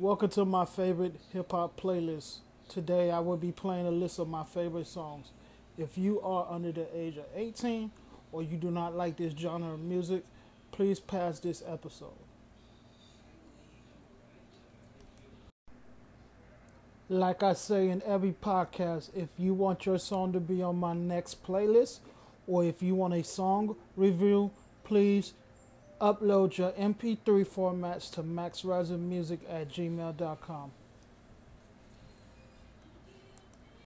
Welcome to my favorite hip hop playlist. Today I will be playing a list of my favorite songs. If you are under the age of 18 or you do not like this genre of music, please pass this episode. Like I say in every podcast, if you want your song to be on my next playlist or if you want a song review, please upload your MP3 formats to maxrisermusic at gmail.com.